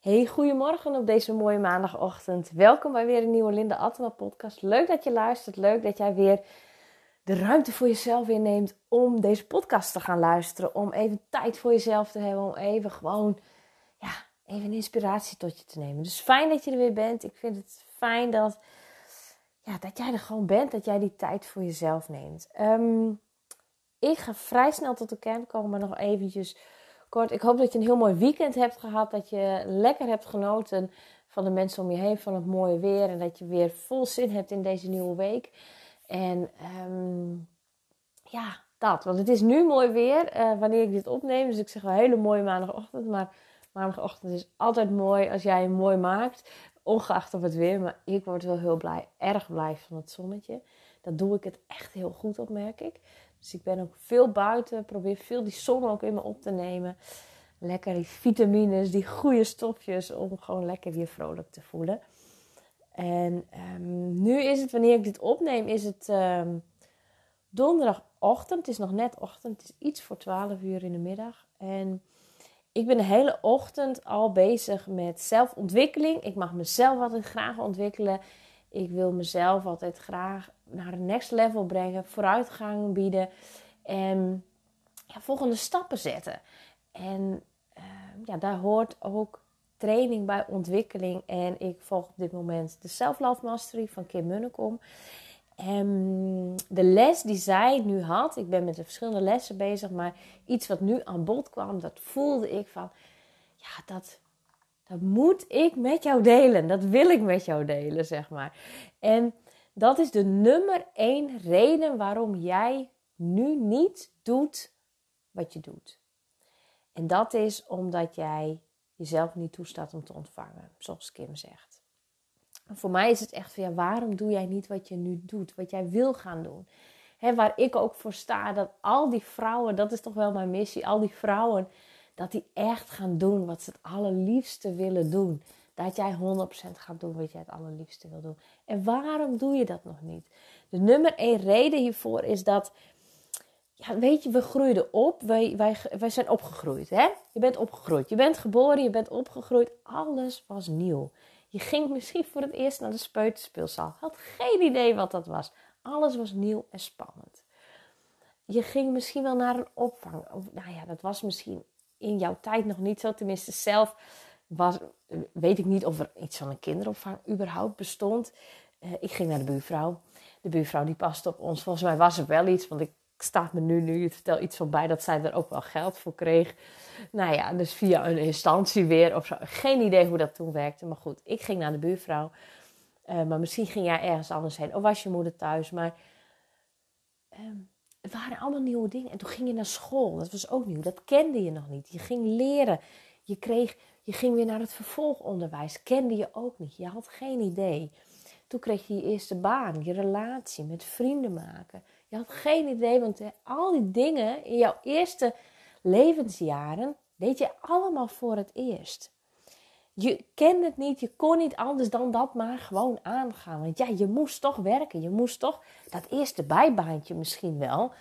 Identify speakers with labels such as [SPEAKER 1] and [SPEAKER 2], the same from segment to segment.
[SPEAKER 1] Hey, goedemorgen op deze mooie maandagochtend. Welkom bij weer een nieuwe Linda Attema podcast. Leuk dat je luistert. Leuk dat jij weer de ruimte voor jezelf inneemt om deze podcast te gaan luisteren. Om even tijd voor jezelf te hebben. Om even gewoon, ja, even inspiratie tot je te nemen. Dus fijn dat je er weer bent. Ik vind het fijn dat, ja, dat jij er gewoon bent. Dat jij die tijd voor jezelf neemt. Ehm, ik ga vrij snel tot de kern komen, maar nog eventjes kort. Ik hoop dat je een heel mooi weekend hebt gehad. Dat je lekker hebt genoten van de mensen om je heen, van het mooie weer. En dat je weer vol zin hebt in deze nieuwe week. En um, ja, dat. Want het is nu mooi weer uh, wanneer ik dit opneem. Dus ik zeg wel hele mooie maandagochtend. Maar maandagochtend is altijd mooi als jij hem mooi maakt. Ongeacht of het weer. Maar ik word wel heel blij, erg blij van het zonnetje. Dat doe ik het echt heel goed op, merk ik. Dus ik ben ook veel buiten, probeer veel die zon ook in me op te nemen. Lekker die vitamines, die goede stofjes om gewoon lekker weer vrolijk te voelen. En um, nu is het, wanneer ik dit opneem, is het um, donderdagochtend. Het is nog net ochtend, het is iets voor 12 uur in de middag. En ik ben de hele ochtend al bezig met zelfontwikkeling. Ik mag mezelf altijd graag ontwikkelen. Ik wil mezelf altijd graag naar een next level brengen, vooruitgang bieden en ja, volgende stappen zetten. En uh, ja, daar hoort ook training bij ontwikkeling. En ik volg op dit moment de Self Love Mastery van Kim Munnekom. En de les die zij nu had, ik ben met de verschillende lessen bezig, maar iets wat nu aan bod kwam, dat voelde ik van, ja, dat, dat moet ik met jou delen. Dat wil ik met jou delen, zeg maar. En dat is de nummer één reden waarom jij nu niet doet wat je doet. En dat is omdat jij jezelf niet toestaat om te ontvangen, zoals Kim zegt. Voor mij is het echt van ja, waarom doe jij niet wat je nu doet, wat jij wil gaan doen? Waar ik ook voor sta, dat al die vrouwen, dat is toch wel mijn missie, al die vrouwen, dat die echt gaan doen wat ze het allerliefste willen doen dat jij 100% gaat doen wat jij het allerliefste wil doen. En waarom doe je dat nog niet? De nummer één reden hiervoor is dat, ja, weet je, we groeiden op. Wij, wij, wij zijn opgegroeid, hè? Je bent opgegroeid. Je bent geboren, je bent opgegroeid. Alles was nieuw. Je ging misschien voor het eerst naar de speuterspeelzaal. Had geen idee wat dat was. Alles was nieuw en spannend. Je ging misschien wel naar een opvang. Nou ja, dat was misschien in jouw tijd nog niet zo. Tenminste, zelf was, weet ik niet of er iets van een kinderopvang überhaupt bestond. Uh, ik ging naar de buurvrouw. De buurvrouw die paste op ons. Volgens mij was er wel iets, want ik staat me nu, nu je vertel iets van bij dat zij er ook wel geld voor kreeg. Nou ja, dus via een instantie weer of zo. Geen idee hoe dat toen werkte. Maar goed, ik ging naar de buurvrouw. Uh, maar misschien ging jij ergens anders heen. Of was je moeder thuis. Maar uh, het waren allemaal nieuwe dingen. En toen ging je naar school. Dat was ook nieuw. Dat kende je nog niet. Je ging leren. Je kreeg je ging weer naar het vervolgonderwijs. Kende je ook niet. Je had geen idee. Toen kreeg je je eerste baan, je relatie, met vrienden maken. Je had geen idee, want al die dingen in jouw eerste levensjaren deed je allemaal voor het eerst. Je kende het niet, je kon niet anders dan dat maar gewoon aangaan. Want ja, je moest toch werken. Je moest toch dat eerste bijbaantje misschien wel.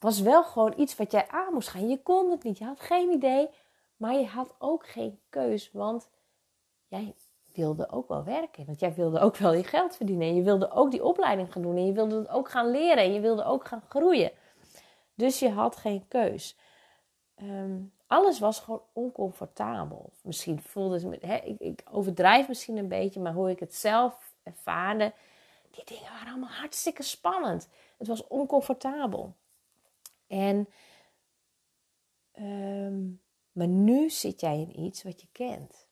[SPEAKER 1] Was wel gewoon iets wat jij aan moest gaan. Je kon het niet. Je had geen idee maar je had ook geen keus, want jij wilde ook wel werken. Want jij wilde ook wel je geld verdienen. En je wilde ook die opleiding gaan doen. En je wilde het ook gaan leren. En je wilde ook gaan groeien. Dus je had geen keus. Ehm, alles was gewoon oncomfortabel. Misschien voelde het, hè, ik, ik overdrijf misschien een beetje, maar hoe ik het zelf ervaarde, die dingen waren allemaal hartstikke spannend. Het was oncomfortabel. En um, maar nu zit jij in iets wat je kent.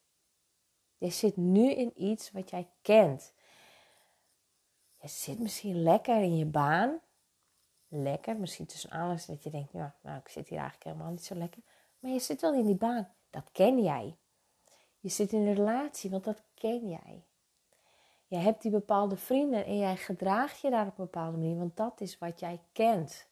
[SPEAKER 1] Je zit nu in iets wat jij kent. Je zit misschien lekker in je baan. Lekker, misschien tussen aanleiding dat je denkt, ja, nou, ik zit hier eigenlijk helemaal niet zo lekker. Maar je zit wel in die baan. Dat ken jij. Je zit in een relatie, want dat ken jij. Je hebt die bepaalde vrienden en jij gedraagt je daar op een bepaalde manier, want dat is wat jij kent.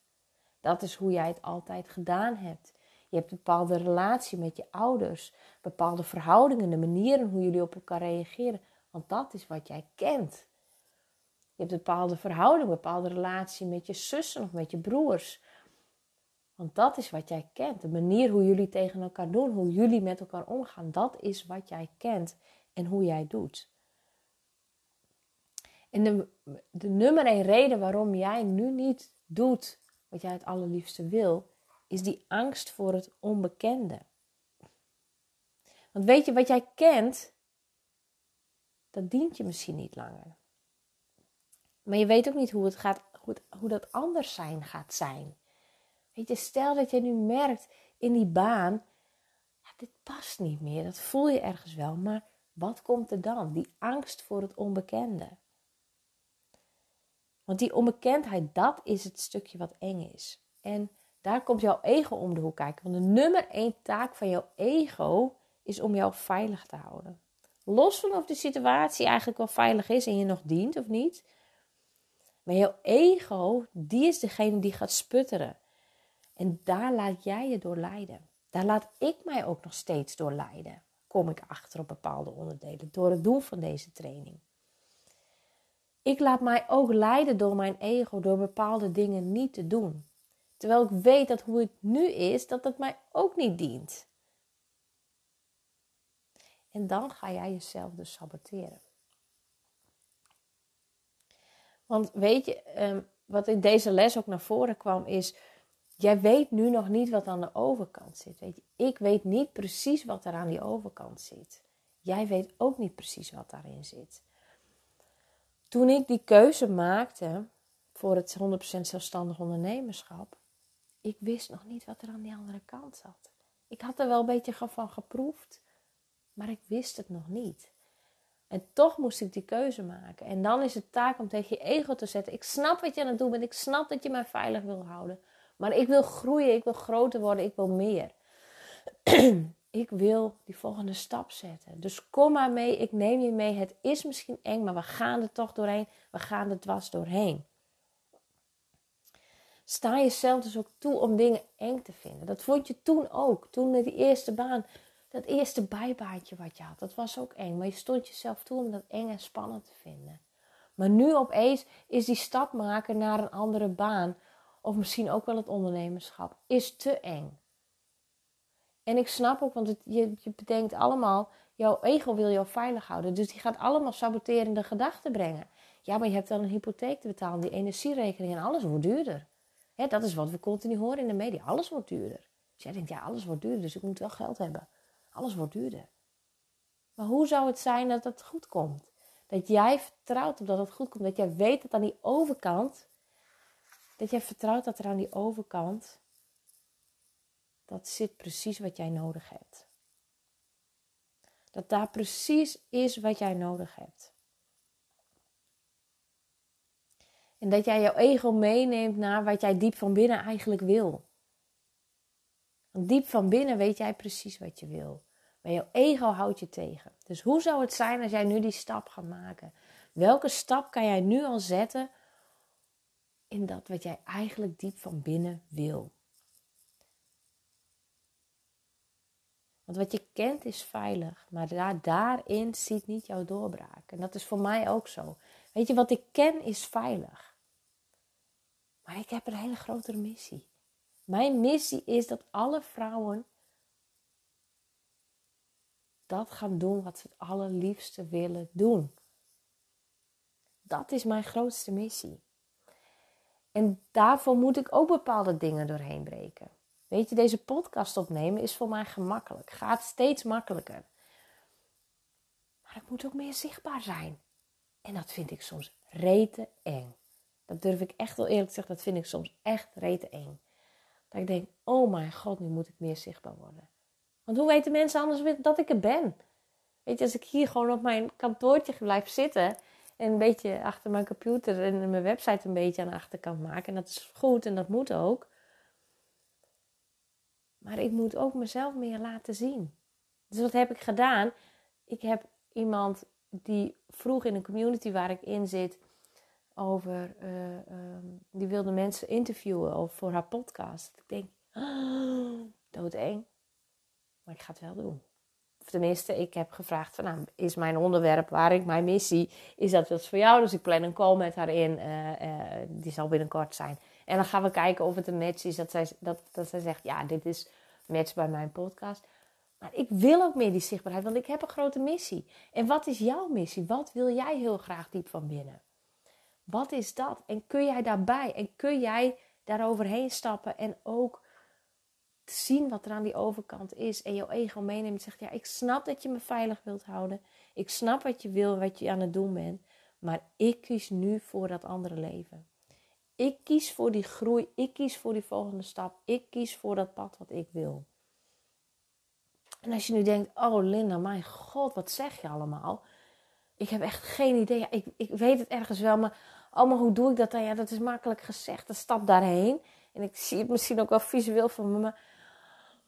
[SPEAKER 1] Dat is hoe jij het altijd gedaan hebt. Je hebt een bepaalde relatie met je ouders, bepaalde verhoudingen, de manieren hoe jullie op elkaar reageren. Want dat is wat jij kent. Je hebt een bepaalde verhouding, een bepaalde relatie met je zussen of met je broers. Want dat is wat jij kent. De manier hoe jullie tegen elkaar doen, hoe jullie met elkaar omgaan, dat is wat jij kent en hoe jij doet. En de, de nummer één reden waarom jij nu niet doet wat jij het allerliefste wil, is die angst voor het onbekende. Want weet je, wat jij kent, dat dient je misschien niet langer. Maar je weet ook niet hoe, het gaat, hoe, hoe dat anders zijn gaat zijn. Weet je, stel dat je nu merkt in die baan, dit past niet meer. Dat voel je ergens wel, maar wat komt er dan? Die angst voor het onbekende. Want die onbekendheid, dat is het stukje wat eng is. En daar komt jouw ego om de hoek kijken. Want de nummer één taak van jouw ego is om jou veilig te houden. Los van of de situatie eigenlijk wel veilig is en je nog dient of niet. Maar jouw ego, die is degene die gaat sputteren. En daar laat jij je door leiden. Daar laat ik mij ook nog steeds door leiden. Kom ik achter op bepaalde onderdelen door het doen van deze training. Ik laat mij ook leiden door mijn ego, door bepaalde dingen niet te doen. Terwijl ik weet dat hoe het nu is, dat het mij ook niet dient. En dan ga jij jezelf dus saboteren. Want weet je, ehm, wat in deze les ook naar voren kwam, is: jij weet nu nog niet wat aan de overkant zit. Weet je, ik weet niet precies wat er aan die overkant zit. Jij weet ook niet precies wat daarin zit. Toen ik die keuze maakte voor het 100% zelfstandig ondernemerschap, ik wist nog niet wat er aan die andere kant zat. Ik had er wel een beetje van geproefd, maar ik wist het nog niet. En toch moest ik die keuze maken. En dan is het taak om tegen je ego te zetten: Ik snap wat je aan het doen bent. Ik snap dat je mij veilig wil houden. Maar ik wil groeien, ik wil groter worden, ik wil meer. ik wil die volgende stap zetten. Dus kom maar mee, ik neem je mee. Het is misschien eng, maar we gaan er toch doorheen. We gaan er dwars doorheen. Sta jezelf dus ook toe om dingen eng te vinden. Dat vond je toen ook. Toen met die eerste baan. Dat eerste bijbaantje wat je had. Dat was ook eng. Maar je stond jezelf toe om dat eng en spannend te vinden. Maar nu opeens is die stap maken naar een andere baan. Of misschien ook wel het ondernemerschap. Is te eng. En ik snap ook, want het, je, je bedenkt allemaal, jouw ego wil jou veilig houden. Dus die gaat allemaal saboterende gedachten brengen. Ja, maar je hebt dan een hypotheek te betalen, die energierekening en alles wordt duurder. Dat is wat we continu horen in de media. Alles wordt duurder. Dus jij denkt, ja, alles wordt duurder, dus ik moet wel geld hebben. Alles wordt duurder. Maar hoe zou het zijn dat het goed komt? Dat jij vertrouwt op dat het goed komt. Dat jij weet dat aan die overkant, dat jij vertrouwt dat er aan die overkant dat zit precies wat jij nodig hebt. Dat daar precies is wat jij nodig hebt. En dat jij jouw ego meeneemt naar wat jij diep van binnen eigenlijk wil. Want diep van binnen weet jij precies wat je wil. Maar jouw ego houdt je tegen. Dus hoe zou het zijn als jij nu die stap gaat maken? Welke stap kan jij nu al zetten in dat wat jij eigenlijk diep van binnen wil? Want wat je kent is veilig, maar daar, daarin ziet niet jouw doorbraak. En dat is voor mij ook zo. Weet je, wat ik ken is veilig. Maar ik heb een hele grotere missie. Mijn missie is dat alle vrouwen dat gaan doen wat ze het allerliefste willen doen. Dat is mijn grootste missie. En daarvoor moet ik ook bepaalde dingen doorheen breken. Weet je, deze podcast opnemen is voor mij gemakkelijk. Gaat steeds makkelijker. Maar ik moet ook meer zichtbaar zijn. En dat vind ik soms rete eng. Dat durf ik echt wel eerlijk te zeggen. Dat vind ik soms echt rete eng. Dat ik denk, oh mijn god, nu moet ik meer zichtbaar worden. Want hoe weten mensen anders dat ik er ben? Weet je, als ik hier gewoon op mijn kantoortje blijf zitten... en een beetje achter mijn computer en mijn website een beetje aan de achterkant maken... en dat is goed en dat moet ook... Maar ik moet ook mezelf meer laten zien. Dus wat heb ik gedaan? Ik heb iemand die vroeg in een community waar ik in zit over, uh, um, die wilde mensen interviewen voor haar podcast. Ik denk, oh, doodeng. Maar ik ga het wel doen. Of tenminste, ik heb gevraagd van, nou, is mijn onderwerp waar ik mijn missie, is dat wat voor jou? Dus ik plan een call met haar in. Uh, uh, die zal binnenkort zijn. En dan gaan we kijken of het een match is. Dat zij, dat, dat zij zegt, ja, dit is match bij mijn podcast. Maar ik wil ook meer die zichtbaarheid, want ik heb een grote missie. En wat is jouw missie? Wat wil jij heel graag diep van binnen? Wat is dat? En kun jij daarbij? En kun jij daaroverheen stappen en ook zien wat er aan die overkant is en jouw ego meeneemt en zegt: Ja, ik snap dat je me veilig wilt houden. Ik snap wat je wil, wat je aan het doen bent. Maar ik kies nu voor dat andere leven. Ik kies voor die groei. Ik kies voor die volgende stap. Ik kies voor dat pad wat ik wil. En als je nu denkt: Oh, Linda, mijn god, wat zeg je allemaal? Ik heb echt geen idee. Ik, ik weet het ergens wel, maar, maar hoe doe ik dat dan? Ja, dat is makkelijk gezegd. Een stap daarheen. En ik zie het misschien ook wel visueel van me.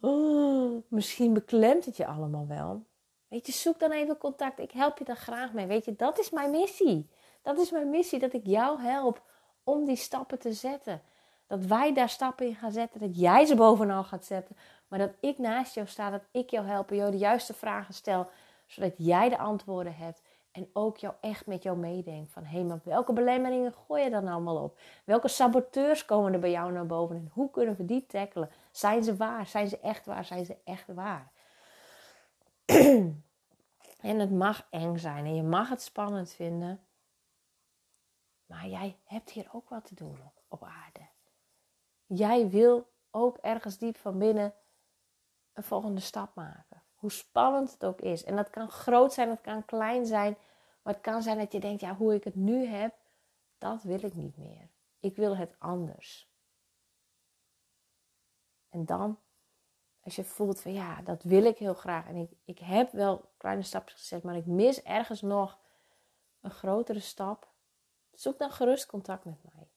[SPEAKER 1] Oh, misschien beklemt het je allemaal wel. Weet je, zoek dan even contact. Ik help je daar graag mee. Weet je, dat is mijn missie. Dat is mijn missie, dat ik jou help om die stappen te zetten. Dat wij daar stappen in gaan zetten. Dat jij ze bovenal gaat zetten. Maar dat ik naast jou sta. Dat ik jou help. En jou de juiste vragen stel. Zodat jij de antwoorden hebt. En ook jou echt met jou meedenkt. Van hé, hey, maar welke belemmeringen gooi je dan allemaal op? Welke saboteurs komen er bij jou naar boven? En hoe kunnen we die tackelen? Zijn ze waar? Zijn ze echt waar? Zijn ze echt waar? en het mag eng zijn en je mag het spannend vinden. Maar jij hebt hier ook wat te doen op aarde. Jij wil ook ergens diep van binnen een volgende stap maken. Hoe spannend het ook is. En dat kan groot zijn, dat kan klein zijn. Maar het kan zijn dat je denkt, ja, hoe ik het nu heb, dat wil ik niet meer. Ik wil het anders. En dan, als je voelt van ja, dat wil ik heel graag. En ik, ik heb wel kleine stapjes gezet, maar ik mis ergens nog een grotere stap. Zoek dan gerust contact met mij.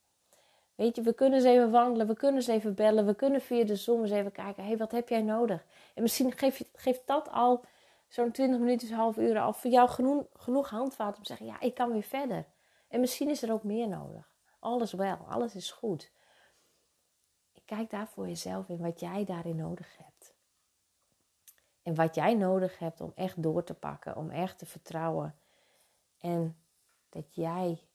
[SPEAKER 1] Weet je, we kunnen eens even wandelen, we kunnen eens even bellen, we kunnen via de Zoom eens even kijken. Hé, hey, wat heb jij nodig? En misschien geeft, geeft dat al zo'n 20 minuten, half uur al voor jou genoeg, genoeg handvat om te zeggen, ja, ik kan weer verder. En misschien is er ook meer nodig. Alles wel, alles is goed. Kijk daar voor jezelf in wat jij daarin nodig hebt. En wat jij nodig hebt om echt door te pakken, om echt te vertrouwen. En dat jij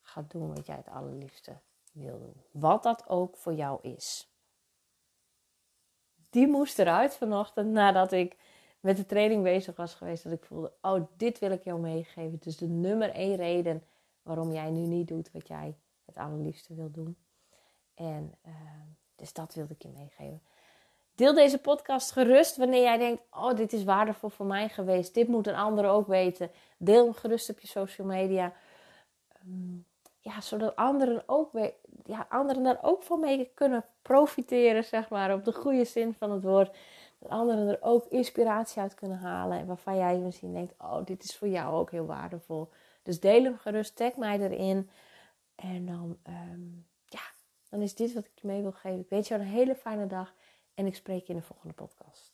[SPEAKER 1] gaat doen wat jij het allerliefste wil doen. Wat dat ook voor jou is. Die moest eruit vanochtend nadat ik met de training bezig was geweest. Dat ik voelde, oh dit wil ik jou meegeven. Dus de nummer één reden waarom jij nu niet doet wat jij het allerliefste wil doen. En uh, dus dat wilde ik je meegeven. Deel deze podcast gerust wanneer jij denkt: Oh, dit is waardevol voor mij geweest. Dit moet een ander ook weten. Deel hem gerust op je social media. Um, ja, zodat anderen, ook weer, ja, anderen daar ook van mee kunnen profiteren, zeg maar, op de goede zin van het woord. Dat anderen er ook inspiratie uit kunnen halen. En waarvan jij misschien denkt: Oh, dit is voor jou ook heel waardevol. Dus deel hem gerust, tag mij erin. En dan. Um, dan is dit wat ik je mee wil geven. Ik wens jou een hele fijne dag en ik spreek je in de volgende podcast.